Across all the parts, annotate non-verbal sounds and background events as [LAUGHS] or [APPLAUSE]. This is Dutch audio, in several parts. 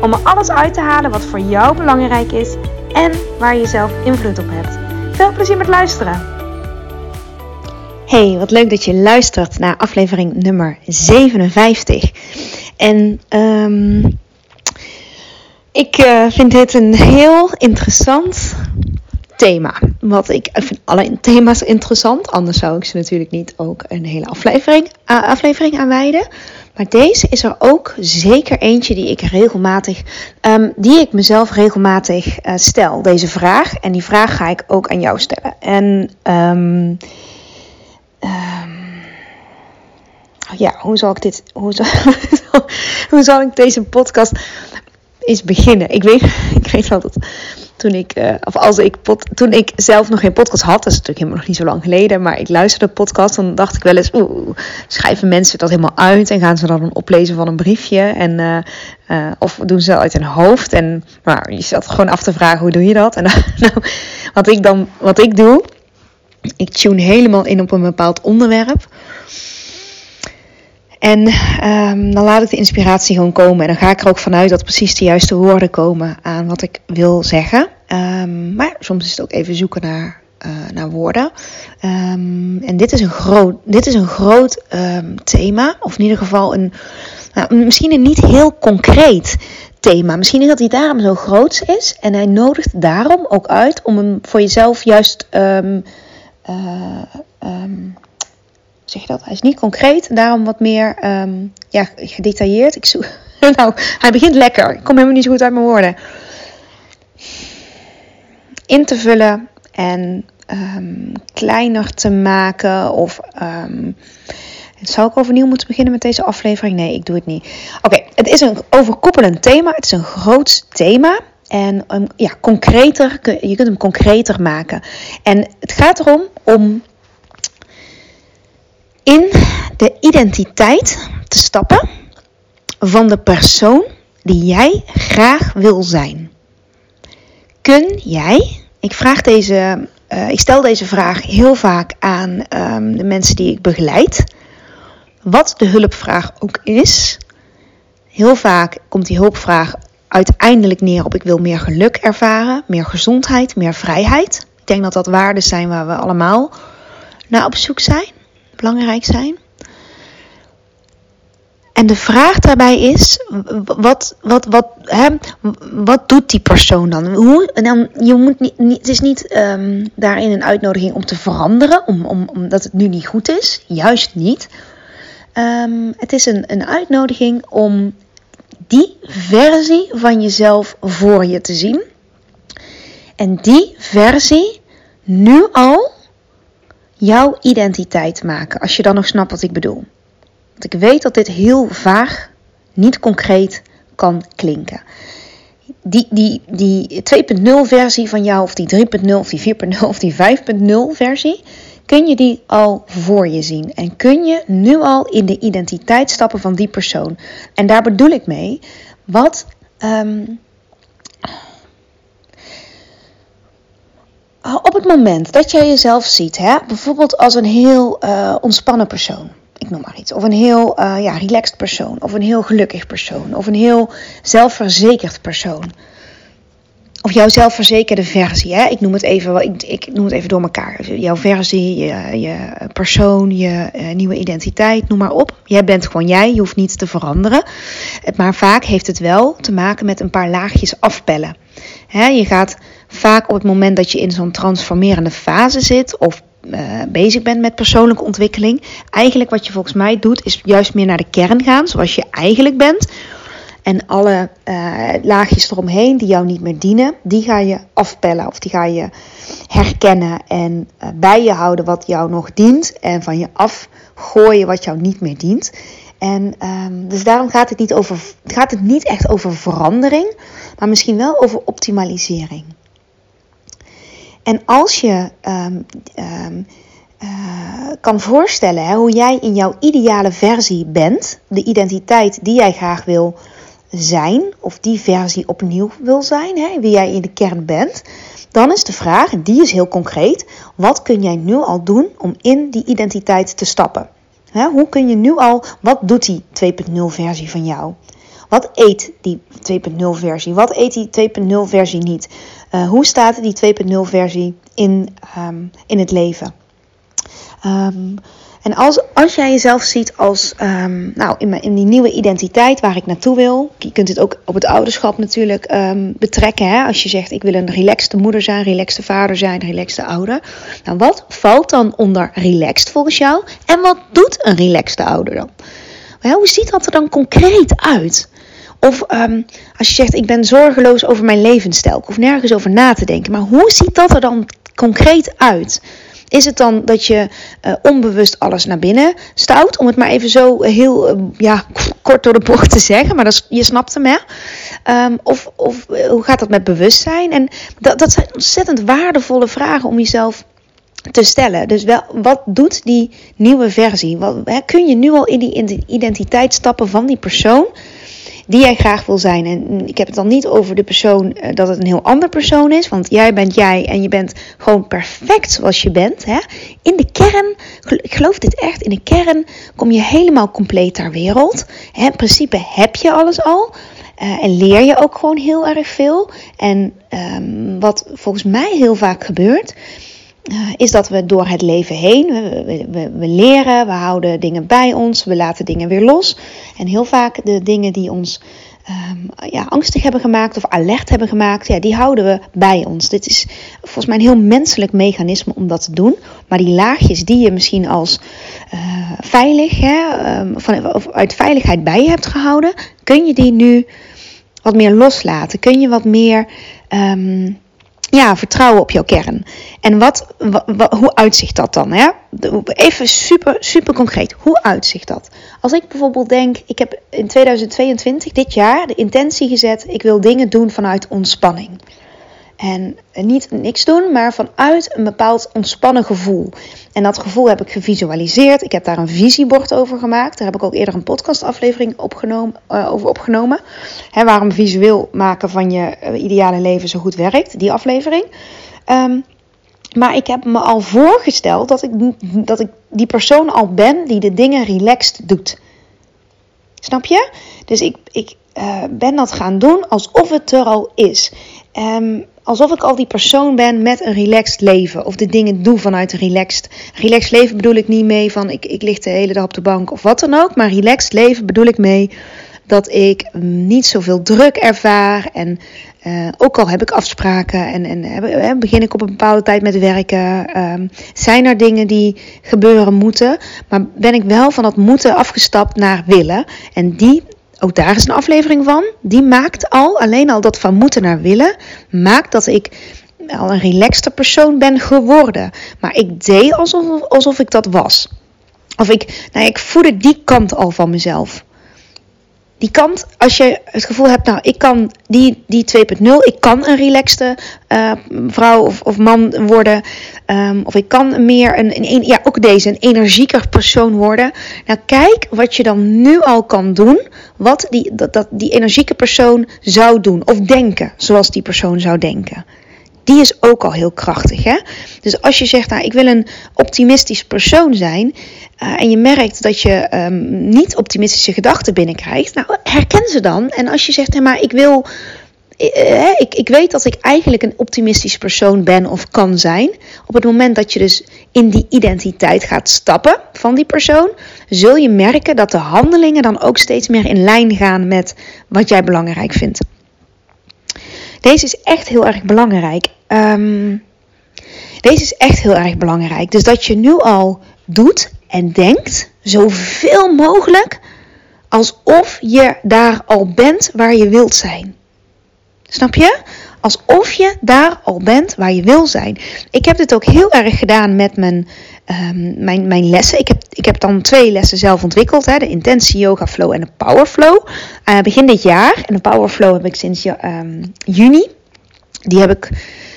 om er alles uit te halen wat voor jou belangrijk is en waar je zelf invloed op hebt. Veel plezier met luisteren! Hey, wat leuk dat je luistert naar aflevering nummer 57. En um, ik uh, vind dit een heel interessant thema. Wat ik, vind alle thema's interessant, anders zou ik ze natuurlijk niet ook een hele aflevering, uh, aflevering aan wijden. Maar deze is er ook zeker eentje die ik regelmatig, um, die ik mezelf regelmatig uh, stel. Deze vraag. En die vraag ga ik ook aan jou stellen. En um, um, ja, hoe zal ik dit, hoe zal, [LAUGHS] hoe zal ik deze podcast eens beginnen? Ik weet, [LAUGHS] ik weet dat toen ik, uh, of als ik, toen ik zelf nog geen podcast had, dat is natuurlijk helemaal nog niet zo lang geleden, maar ik luisterde podcast, dan dacht ik wel eens, oeh, schrijven mensen dat helemaal uit en gaan ze dan een oplezen van een briefje en, uh, uh, of doen ze dat uit hun hoofd en nou, je zat gewoon af te vragen, hoe doe je dat? En [LAUGHS] nou, wat ik dan, wat ik doe, ik tune helemaal in op een bepaald onderwerp. En um, dan laat ik de inspiratie gewoon komen. En dan ga ik er ook vanuit dat precies de juiste woorden komen aan wat ik wil zeggen. Um, maar soms is het ook even zoeken naar, uh, naar woorden. Um, en dit is een groot, dit is een groot thema. Of in ieder geval een, nou, misschien een niet heel concreet thema. Misschien is dat hij daarom zo groot is. En hij nodigt daarom ook uit om hem voor jezelf juist. Uh, zeg je dat? Hij is niet concreet, daarom wat meer um, ja, gedetailleerd. Ik [LAUGHS] nou, hij begint lekker. Ik kom helemaal niet zo goed uit mijn woorden. In te vullen en um, kleiner te maken. Of um, zou ik overnieuw moeten beginnen met deze aflevering? Nee, ik doe het niet. Oké, het is een overkoepelend thema. Het is een groot thema. En ja, concreter, je kunt hem concreter maken. En het gaat erom om in de identiteit te stappen van de persoon die jij graag wil zijn. Kun jij, ik vraag deze, uh, ik stel deze vraag heel vaak aan um, de mensen die ik begeleid, wat de hulpvraag ook is. Heel vaak komt die hulpvraag uiteindelijk neer op ik wil meer geluk ervaren, meer gezondheid, meer vrijheid. Ik denk dat dat waarden zijn waar we allemaal naar op zoek zijn belangrijk zijn. En de vraag daarbij is: wat, wat, wat, hè, wat doet die persoon dan? Hoe, dan je moet niet, het is niet um, daarin een uitnodiging om te veranderen, om, om, omdat het nu niet goed is. Juist niet. Um, het is een, een uitnodiging om die versie van jezelf voor je te zien. En die versie nu al jouw identiteit maken. Als je dan nog snapt wat ik bedoel. Want ik weet dat dit heel vaag, niet concreet kan klinken. Die, die, die 2.0 versie van jou, of die 3.0, of die 4.0, of die 5.0 versie, kun je die al voor je zien. En kun je nu al in de identiteit stappen van die persoon. En daar bedoel ik mee, wat um, op het moment dat jij jezelf ziet, hè, bijvoorbeeld als een heel uh, ontspannen persoon, ik noem maar iets, of een heel uh, ja, relaxed persoon, of een heel gelukkig persoon, of een heel zelfverzekerd persoon, of jouw zelfverzekerde versie, hè, ik noem het even, ik, ik noem het even door elkaar, jouw versie, je, je persoon, je uh, nieuwe identiteit, noem maar op. Jij bent gewoon jij, je hoeft niet te veranderen, maar vaak heeft het wel te maken met een paar laagjes afpellen. Hè, je gaat vaak op het moment dat je in zo'n transformerende fase zit of uh, bezig bent met persoonlijke ontwikkeling, eigenlijk wat je volgens mij doet, is juist meer naar de kern gaan, zoals je eigenlijk bent. En alle uh, laagjes eromheen die jou niet meer dienen, die ga je afpellen of die ga je herkennen en uh, bij je houden wat jou nog dient en van je afgooien wat jou niet meer dient. En um, dus daarom gaat het, niet over, gaat het niet echt over verandering, maar misschien wel over optimalisering. En als je um, um, uh, kan voorstellen hè, hoe jij in jouw ideale versie bent, de identiteit die jij graag wil zijn, of die versie opnieuw wil zijn, hè, wie jij in de kern bent, dan is de vraag, die is heel concreet, wat kun jij nu al doen om in die identiteit te stappen? Hè, hoe kun je nu al, wat doet die 2.0 versie van jou? Wat eet die 2.0 versie? Wat eet die 2.0 versie niet? Uh, hoe staat die 2.0 versie in, um, in het leven? Um, en als, als jij jezelf ziet als, um, nou, in, mijn, in die nieuwe identiteit waar ik naartoe wil. Je kunt het ook op het ouderschap natuurlijk betrekken. Hè? Als je zegt, ik wil een relaxte moeder zijn, relaxte vader zijn, relaxte ouder. Nou, wat valt dan onder relaxed volgens jou? En wat doet een relaxte ouder dan? Hoe ziet dat er dan concreet uit? Of um, als je zegt, ik ben zorgeloos over mijn levensstijl. Ik hoef nergens over na te denken. Maar hoe ziet dat er dan concreet uit? Is het dan dat je uh, onbewust alles naar binnen stout? Om het maar even zo heel uh, ja, kort door de bocht te zeggen. Maar dat je snapt hem, hè? Um, of of hoe gaat dat met bewustzijn? En dat, dat zijn ontzettend waardevolle vragen om jezelf te stellen. Dus wel, wat doet die nieuwe versie? Hè, kun je nu al in die identiteit stappen van die persoon die jij graag wil zijn. En ik heb het dan niet over de persoon uh, dat het een heel ander persoon is. Want jij bent jij en je bent gewoon perfect zoals je bent. Hè? In de kern, ik geloof dit echt, in de kern kom je helemaal compleet ter wereld. Hè? In principe heb je alles al. Uh, en leer je ook gewoon heel erg veel. En um, wat volgens mij heel vaak gebeurt, is dat we door het leven heen, we, we, we, leren, we houden dingen bij ons, we laten dingen weer los. En heel vaak de dingen die ons um, ja, angstig hebben gemaakt of alert hebben gemaakt, ja, die houden we bij ons. Dit is volgens mij een heel menselijk mechanisme om dat te doen. Maar die laagjes die je misschien als uh, veilig, hè, um, van, of uit veiligheid bij je hebt gehouden, kun je die nu wat meer loslaten. Kun je wat meer. Um, ja, vertrouwen op jouw kern. En wat, hoe uitzicht dat dan? Hè? Even super, super concreet. Hoe uitzicht dat? Als ik bijvoorbeeld denk, ik heb in 2022, dit jaar, de intentie gezet, ik wil dingen doen vanuit ontspanning. En niet niks doen, maar vanuit een bepaald ontspannen gevoel. En dat gevoel heb ik gevisualiseerd. Ik heb daar een visiebord over gemaakt. Daar heb ik ook eerder een podcastaflevering opgenomen, uh, over opgenomen. Waarom visueel maken van je uh, ideale leven zo goed werkt. Die aflevering. Um, maar ik heb me al voorgesteld dat ik, dat ik die persoon al ben die de dingen relaxed doet. Snap je? Dus ik, ik uh, ben dat gaan doen alsof het er al is. Um, alsof ik al die persoon ben met een relaxed leven. Of de dingen doe vanuit een relaxed. Relaxed leven bedoel ik niet mee van ik, ik lig de hele dag op de bank of wat dan ook. Maar relaxed leven bedoel ik mee dat ik niet zoveel druk ervaar. En uh, ook al heb ik afspraken en, en heb, begin ik op een bepaalde tijd met werken. Um, zijn er dingen die gebeuren moeten. Maar ben ik wel van dat moeten afgestapt naar willen. En die ook daar is een aflevering van. Die maakt al, alleen al dat van moeten naar willen, maakt dat ik al een relaxter persoon ben geworden. Maar ik deed alsof, alsof ik dat was. Of ik, nou, ik voelde die kant al van mezelf die kant, als je het gevoel hebt, nou, ik kan die, die 2.0, ik kan een relaxte uh, vrouw of, of man worden. Um, of ik kan meer een, een, ja, ook deze, een energieker persoon worden. Nou, kijk wat je dan nu al kan doen, wat die, dat, die energieke persoon zou doen. Of denken, zoals die persoon zou denken die is ook al heel krachtig. Hè? Dus als je zegt, nou, ik wil een optimistisch persoon zijn. Uh, en je merkt dat je um, niet optimistische gedachten binnenkrijgt. Nou, herken ze dan. En als je zegt, maar ik wil. Uh, ik, ik weet dat ik eigenlijk een optimistisch persoon ben of kan zijn. Op het moment dat je dus in die identiteit gaat stappen van die persoon, zul je merken dat de handelingen dan ook steeds meer in lijn gaan met wat jij belangrijk vindt. Deze is echt heel erg belangrijk. Um, deze is echt heel erg belangrijk. Dus dat je nu al doet en denkt zoveel mogelijk alsof je daar al bent waar je wilt zijn. Snap je? Alsof je daar al bent waar je wil zijn. Ik heb dit ook heel erg gedaan met mijn, um, mijn, mijn lessen. Ik heb, ik heb dan twee lessen zelf ontwikkeld: hè, de Intentie Yoga Flow en de Power Flow. Uh, begin dit jaar. En de Power Flow heb ik sinds um, juni. Die heb ik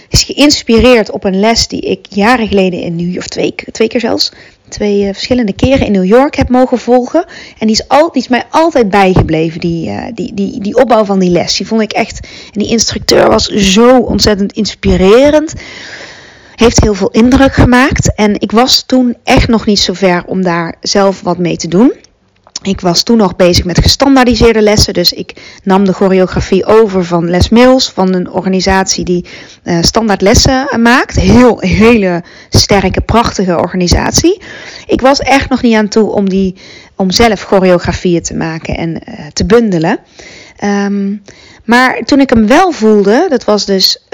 is geïnspireerd op een les die ik jaren geleden in New York, of twee, twee keer zelfs, twee uh, verschillende keren in New York heb mogen volgen. En die is, al, die is mij altijd bijgebleven, die, uh, die, die, die opbouw van die les. Die vond ik echt, en die instructeur was zo ontzettend inspirerend. Heeft heel veel indruk gemaakt. En ik was toen echt nog niet zo ver om daar zelf wat mee te doen. Ik was toen nog bezig met gestandaardiseerde lessen. Dus ik nam de choreografie over van Les Mills, van een organisatie die uh, standaard lessen maakt. Heel, hele sterke, prachtige organisatie. Ik was echt nog niet aan toe om, die, om zelf choreografieën te maken en uh, te bundelen. Um, maar toen ik hem wel voelde, dat was dus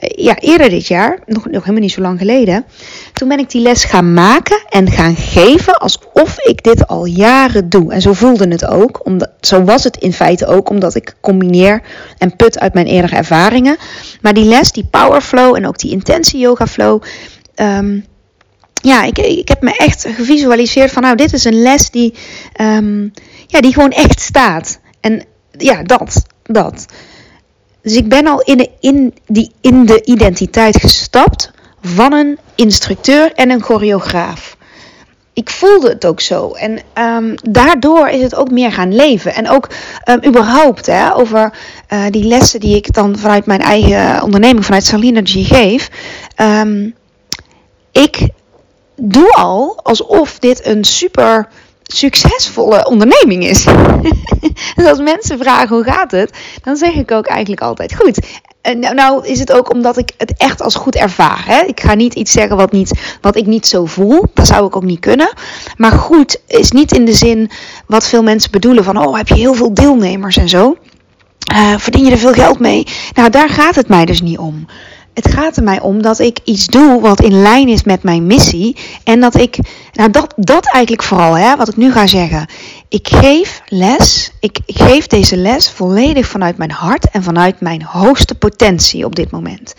ja, eerder dit jaar, nog, nog helemaal niet zo lang geleden. Toen ben ik die les gaan maken en gaan geven alsof ik dit al jaren doe. En zo voelde het ook. Omdat, zo was het in feite ook, omdat ik combineer en put uit mijn eerdere ervaringen. Maar die les, die power flow en ook die intentie yoga flow. Um, ja, ik, ik heb me echt gevisualiseerd van nou, dit is een les die, um, ja, die gewoon echt staat. En ja, dat dat. Dus ik ben al in de, in, die, in de identiteit gestapt van een instructeur en een choreograaf. Ik voelde het ook zo. En um, daardoor is het ook meer gaan leven. En ook um, überhaupt hè, over uh, die lessen die ik dan vanuit mijn eigen onderneming, vanuit Salinergy geef. Um, ik doe al alsof dit een super succesvolle onderneming is. [LAUGHS] dus als mensen vragen hoe gaat het, dan zeg ik ook eigenlijk altijd goed. En nou, nou is het ook omdat ik het echt als goed ervaar. Hè? Ik ga niet iets zeggen wat, niet, wat ik niet zo voel. Dat zou ik ook niet kunnen. Maar goed is niet in de zin wat veel mensen bedoelen van... oh, heb je heel veel deelnemers en zo. Uh, verdien je er veel geld mee? Nou, daar gaat het mij dus niet om. Het gaat er mij om dat ik iets doe wat in lijn is met mijn missie. En dat ik, nou dat, dat eigenlijk vooral, hè, wat ik nu ga zeggen. Ik geef les, ik, geef deze les volledig vanuit mijn hart en vanuit mijn hoogste potentie op dit moment.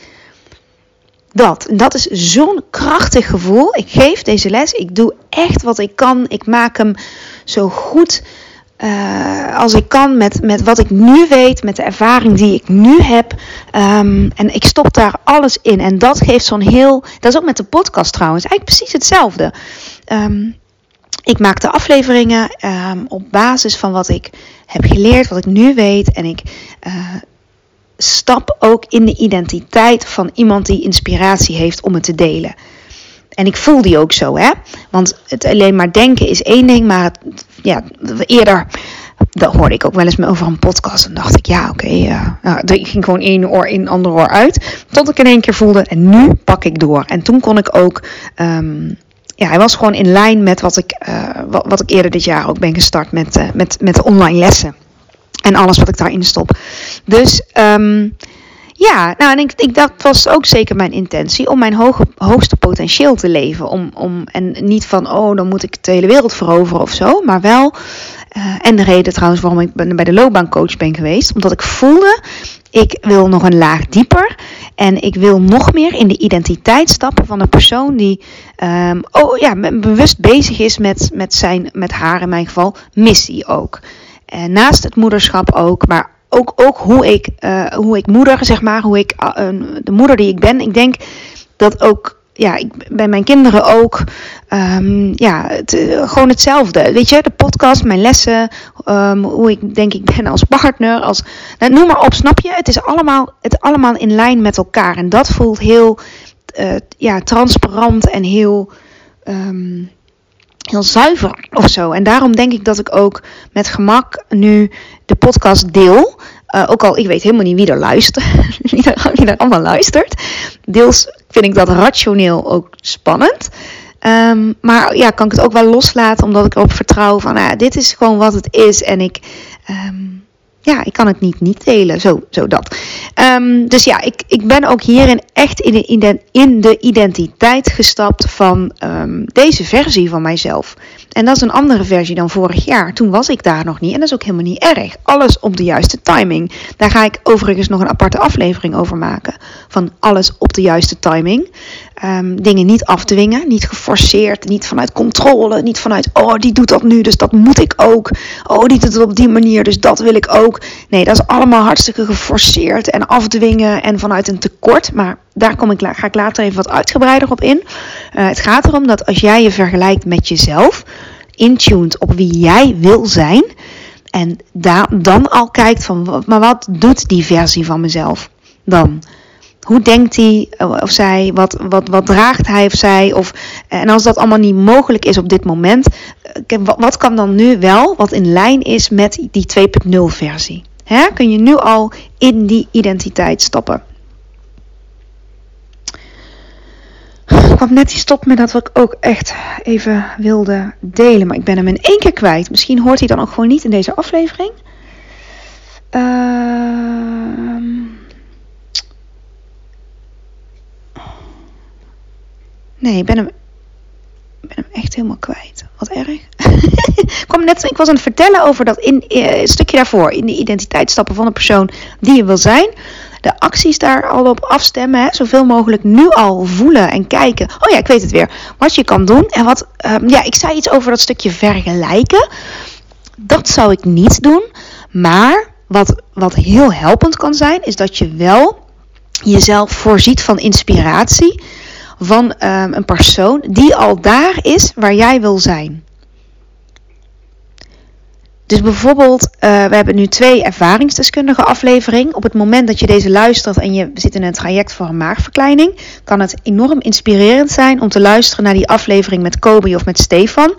Dat, dat is zo'n krachtig gevoel. Ik geef deze les, ik doe echt wat ik kan. Ik maak hem zo goed uh, als ik kan met, met wat ik nu weet, met de ervaring die ik nu heb. Um, en ik stop daar alles in. En dat geeft zo'n heel. Dat is ook met de podcast trouwens. Eigenlijk precies hetzelfde. Um, ik maak de afleveringen um, op basis van wat ik heb geleerd, wat ik nu weet. En ik uh, stap ook in de identiteit van iemand die inspiratie heeft om het te delen. En ik voel die ook zo, hè? Want het alleen maar denken is één ding, maar het, ja, eerder dat hoorde ik ook wel eens over een podcast. En dacht ik, ja, oké. Okay, nou, ik ging gewoon één oor in, ander oor uit. Tot ik in één keer voelde, en nu pak ik door. En toen kon ik ook. Um, ja, hij was gewoon in lijn met wat ik, uh, wat, ik eerder dit jaar ook ben gestart met, uh, met, met online lessen. En alles wat ik daarin stop. Dus um, ja, nou en ik, ik, dat was ook zeker mijn intentie om mijn hoogste potentieel te leven. Om, om, en niet van, oh, dan moet ik de hele wereld veroveren of zo. Maar wel, uh, en de reden trouwens waarom ik bij de loopbaancoach ben geweest. Omdat ik voelde, ik wil nog een laag dieper. En ik wil nog meer in de identiteit stappen van een persoon die um, oh, ja, bewust bezig is met, met, zijn, met haar in mijn geval missie ook. En naast het moederschap ook, maar ook, ook hoe, ik, uh, hoe ik moeder, zeg maar, hoe ik, uh, de moeder die ik ben. Ik denk dat ook, ja, ik, bij mijn kinderen ook, um, ja, het, gewoon hetzelfde. Weet je, de podcast, mijn lessen, um, hoe ik denk ik ben als partner, als, nou, noem maar op, snap je? Het is allemaal, het allemaal in lijn met elkaar. En dat voelt heel, ja, transparant en heel... Um, heel zuiver of zo. En daarom denk ik dat ik ook met gemak nu de podcast deel. Uh, ook al ik weet helemaal niet wie er luistert, [LAUGHS] wie, er, allemaal luistert. Deels vind ik dat rationeel ook spannend. Um, maar ja, kan ik het ook wel loslaten omdat ik erop vertrouw van, nou, dit is gewoon wat het is. En ik, um, ja, ik kan het niet niet delen. Zo, zo dat. Um, dus ja, ik, ik ben ook hierin echt in de, in de identiteit gestapt van um, deze versie van mijzelf. En dat is een andere versie dan vorig jaar. Toen was ik daar nog niet. En dat is ook helemaal niet erg. Alles op de juiste timing. Daar ga ik overigens nog een aparte aflevering over maken. Van alles op de juiste timing. Ehm, dingen niet afdwingen, niet geforceerd, niet vanuit controle, niet vanuit, oh die doet dat nu, dus dat moet ik ook. Oh die doet het op die manier, dus dat wil ik ook. Nee, dat is allemaal hartstikke geforceerd en afdwingen en vanuit een tekort. Maar daar kom ik, ga ik later even wat uitgebreider op in. Uh, het gaat erom dat als jij je vergelijkt met jezelf, intuned op wie jij wil zijn, en dan al kijkt van, maar wat doet die versie van mezelf dan? Hoe denkt hij of zij? Wat, wat, wat draagt hij of zij? Of, en als dat allemaal niet mogelijk is op dit moment, eh, wat kan dan nu wel, wat in lijn is met die 2.0 versie? Kun je nu al in die identiteit stappen? Ik had net die stop met dat wat ik ook echt even wilde delen. Maar ik ben hem in één keer kwijt. Misschien hoort hij dan ook gewoon niet in deze aflevering. Ehm... Nee, ik ben hem, ben hem echt helemaal kwijt. Wat erg. [LAUGHS] ik, net, ik was aan het vertellen over dat in, uh, stukje daarvoor. In de identiteitsstappen van de persoon die je wil zijn. De acties daar al op afstemmen. Hè, zoveel mogelijk nu al voelen en kijken. Oh ja, ik weet het weer. Wat je kan doen. En wat, um, ja, ik zei iets over dat stukje vergelijken. Dat zou ik niet doen. Maar wat, wat heel helpend kan zijn, is dat je wel jezelf voorziet van inspiratie van um, een persoon die al daar is waar jij wil zijn. Dus bijvoorbeeld, uh, we hebben nu twee ervaringsdeskundige afleveringen. Op het moment dat je deze luistert en je zit in een traject voor een maagverkleining, kan het enorm inspirerend zijn om te luisteren naar die aflevering met Kobe of met Stefan.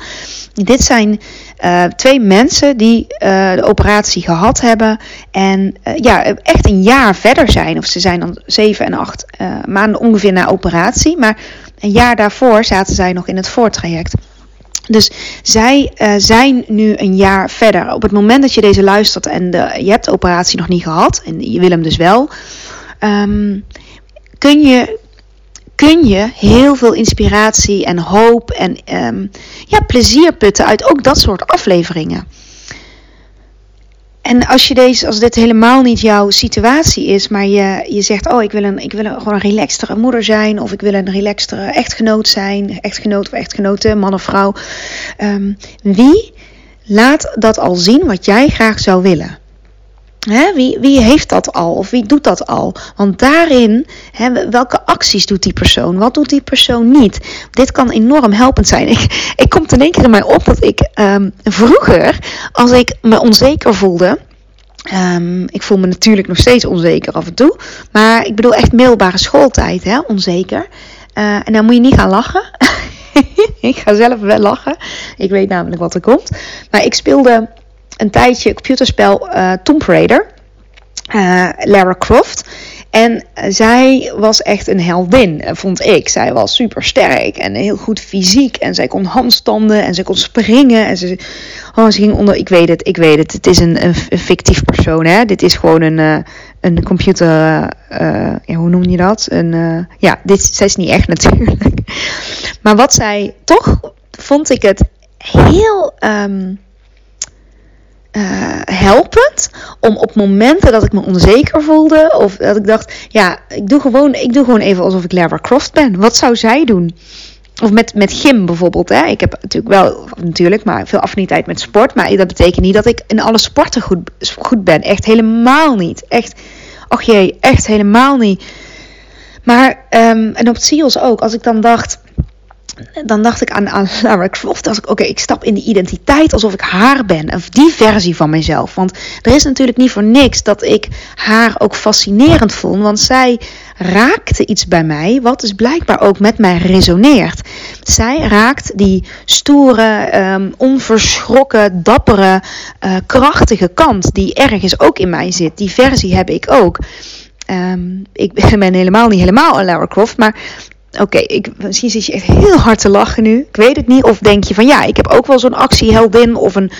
Dit zijn uh, twee mensen die uh, de operatie gehad hebben en uh, ja, echt een jaar verder zijn. Of ze zijn dan zeven en acht maanden ongeveer na operatie. Maar een jaar daarvoor zaten zij nog in het voortraject. Dus zij zijn nu een jaar verder. Op het moment dat je deze luistert en de, je hebt de operatie nog niet gehad, en je wil hem dus wel, um, kun, je, kun je heel veel inspiratie en hoop en um, ja, plezier putten uit ook dat soort afleveringen. En als, je deze, als dit helemaal niet jouw situatie is, maar je, je zegt: Oh, ik wil, een, ik wil gewoon een relaxtere moeder zijn, of ik wil een relaxtere echtgenoot zijn, echtgenoot of echtgenote, man of vrouw. Um, wie laat dat al zien wat jij graag zou willen? Wie, wie heeft dat al of wie doet dat al? Want daarin, welke acties doet die persoon? Wat doet die persoon niet? Dit kan enorm helpend zijn. [LAUGHS] Ik, ik komt in één keer in mij op dat ik um, vroeger, als ik me onzeker voelde. Um, ik voel me natuurlijk nog steeds onzeker af en toe. Maar ik bedoel echt middelbare schooltijd, hè, onzeker. Uh, en dan moet je niet gaan lachen. [LAUGHS] ik ga zelf wel lachen. Ik weet namelijk wat er komt. Maar ik speelde een tijdje computerspel uh, Tomb Raider. Uh, Lara Croft. En zij was echt een heldin, vond ik. Zij was super sterk en heel goed fysiek. En zij kon handstanden en ze kon springen. En ze, oh, ze ging onder. Ik weet het, ik weet het. Het is een, een, fictief persoon. Hè? Dit is gewoon een, een computer. Ja, hoe noem je dat? Een, ja, dit zij is niet echt [LAUGHS] natuurlijk. Maar wat zij toch vond ik het heel. Um, uh, helpend om op momenten dat ik me onzeker voelde of dat ik dacht, ja, ik doe gewoon, ik doe gewoon even alsof ik Lara Croft ben. Wat zou zij doen? Of met, met gym bijvoorbeeld. Hè? Ik heb natuurlijk wel, natuurlijk, maar veel affiniteit met sport. Maar dat betekent niet dat ik in alle sporten goed, goed ben. Echt helemaal niet. Echt, ach jee, echt helemaal niet. Maar, um, en op SEALS ook. Als ik dan dacht, dan dacht ik aan, aan [LAUGHS] Lara Croft. Dacht ik, oké, ik stap in de identiteit alsof ik haar ben. Of die versie van mezelf. Want er is natuurlijk niet voor niks dat ik haar ook fascinerend vond. Want zij raakte iets bij mij, wat dus blijkbaar ook met mij resoneert. Zij raakt die stoere, um, onverschrokken, dappere, uh, krachtige kant die ergens ook in mij zit. Die versie heb ik ook. Um, ik [LAUGHS] ben helemaal niet helemaal een Lara Croft, maar Oké, okay, misschien zit je echt heel hard te lachen nu. Ik weet het niet. Of denk je van ja, ik heb ook wel zo'n actieheldin of een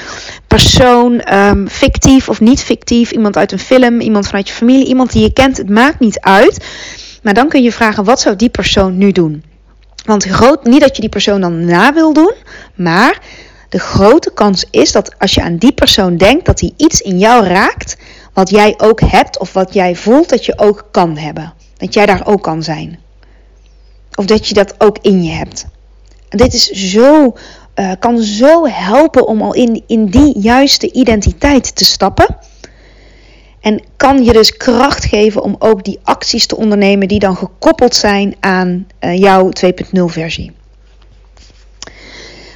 persoon, um, fictief of niet fictief. Iemand uit een film, iemand vanuit je familie, iemand die je kent. Het maakt niet uit. Maar dan kun je vragen, wat zou die persoon nu doen? Want groot, niet dat je die persoon dan na wil doen, maar de grote kans is dat als je aan die persoon denkt, dat hij iets in jou raakt wat jij ook hebt of wat jij voelt dat je ook kan hebben. Dat jij daar ook kan zijn. Of dat je dat ook in je hebt. Dit is zo, uh, kan zo helpen om al in, in die juiste identiteit te stappen. En kan je dus kracht geven om ook die acties te ondernemen die dan gekoppeld zijn aan uh, jouw 2.0 versie.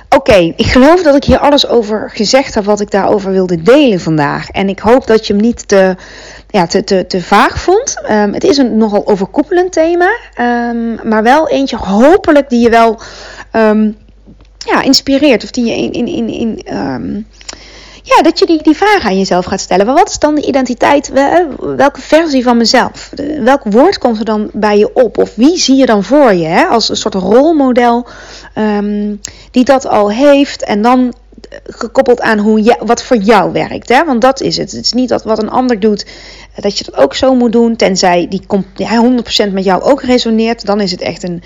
Oké, ik geloof dat ik hier alles over gezegd heb wat ik daarover wilde delen vandaag. En ik hoop dat je hem niet te, ja, te, te, vaag vond. Um, het is een nogal overkoepelend thema, um, maar wel eentje hopelijk die je wel um, ja, inspireert. Of die je in, in, in, in ja, dat je die, die vraag aan jezelf gaat stellen. Maar wat is dan de identiteit? Welke versie van mezelf? Welk woord komt er dan bij je op? Of wie zie je dan voor je hè? als een soort rolmodel die dat al heeft? En dan gekoppeld aan hoe je, wat voor jou werkt. Hè? Want dat is het. Het is niet dat wat een ander doet, dat je dat ook zo moet doen. Tenzij die, hij 100% met jou ook resoneert. Dan is het echt een,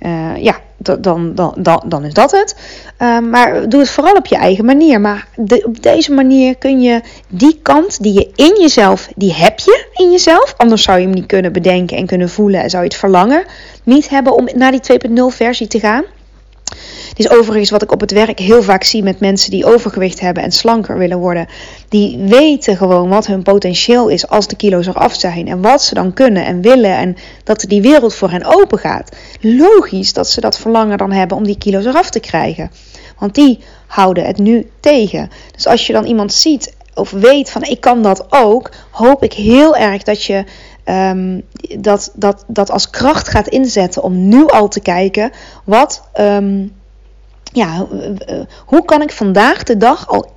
uh, ja, dan, dan, dan, dan is dat het. Uh, maar doe het vooral op je eigen manier. Maar op deze manier kun je die kant die je in jezelf, die heb je in jezelf. Anders zou je hem niet kunnen bedenken en kunnen voelen en zou je het verlangen niet hebben om naar die 2.0 versie te gaan. Dit is overigens wat ik op het werk heel vaak zie met mensen die overgewicht hebben en slanker willen worden. Die weten gewoon wat hun potentieel is als de kilo's eraf zijn. En wat ze dan kunnen en willen. En dat die wereld voor hen open gaat. Logisch dat ze dat verlangen dan hebben om die kilo's eraf te krijgen. Want die houden het nu tegen. Dus als je dan iemand ziet of weet van ik kan dat ook, hoop ik heel erg dat je um, dat, dat, dat als kracht gaat inzetten om nu al te kijken wat, um, ja, hoe kan ik vandaag de dag al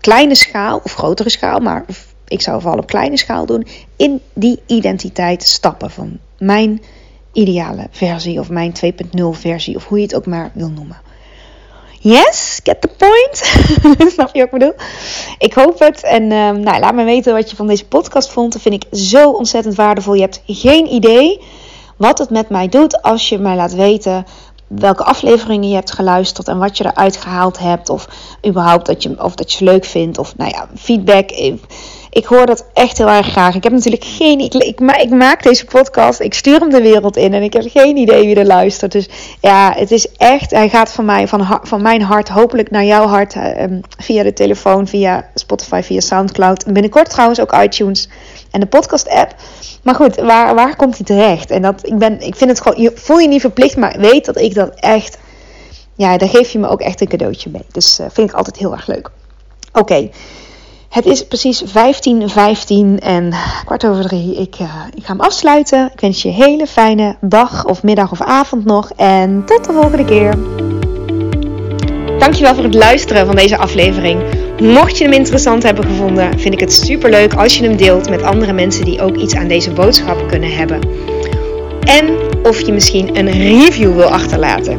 kleine schaal of grotere schaal, maar ik zou vooral op kleine schaal doen, in die identiteit stappen van mijn ideale versie of mijn 2.0 versie of hoe je het ook maar wil noemen. Yes, get the point. [LAUGHS] Snap je wat ik bedoel? Ik hoop het. En uh, nou, laat me weten wat je van deze podcast vond. Dat vind ik zo ontzettend waardevol. Je hebt geen idee wat het met mij doet als je mij laat weten welke afleveringen je hebt geluisterd en wat je eruit gehaald hebt. Of überhaupt dat je, of dat je leuk vindt. Of nou ja, feedback. Ik hoor dat echt heel erg graag. Ik heb natuurlijk geen. Ik, ik, ik, maak deze podcast. Ik stuur hem de wereld in. En ik heb geen idee wie er luistert. Dus ja, het is echt. Hij gaat van, mij, van, van mijn hart. Hopelijk naar jouw hart. Um, via de telefoon, via Spotify, via Soundcloud. En binnenkort trouwens ook iTunes en de podcast-app. Maar goed, waar, waar komt hij terecht? En dat, ik, ben, ik vind het gewoon. Je, voel je niet verplicht, maar weet dat ik dat echt. Ja, daar geef je me ook echt een cadeautje mee. Dus uh, vind ik altijd heel erg leuk. Oké. Het is precies 15.15 15 en kwart over drie. Ik, uh, ik ga hem afsluiten. Ik wens je een hele fijne dag of middag of avond nog. En tot de volgende keer. Dankjewel voor het luisteren van deze aflevering. Mocht je hem interessant hebben gevonden, vind ik het super leuk als je hem deelt met andere mensen die ook iets aan deze boodschap kunnen hebben. En of je misschien een review wil achterlaten.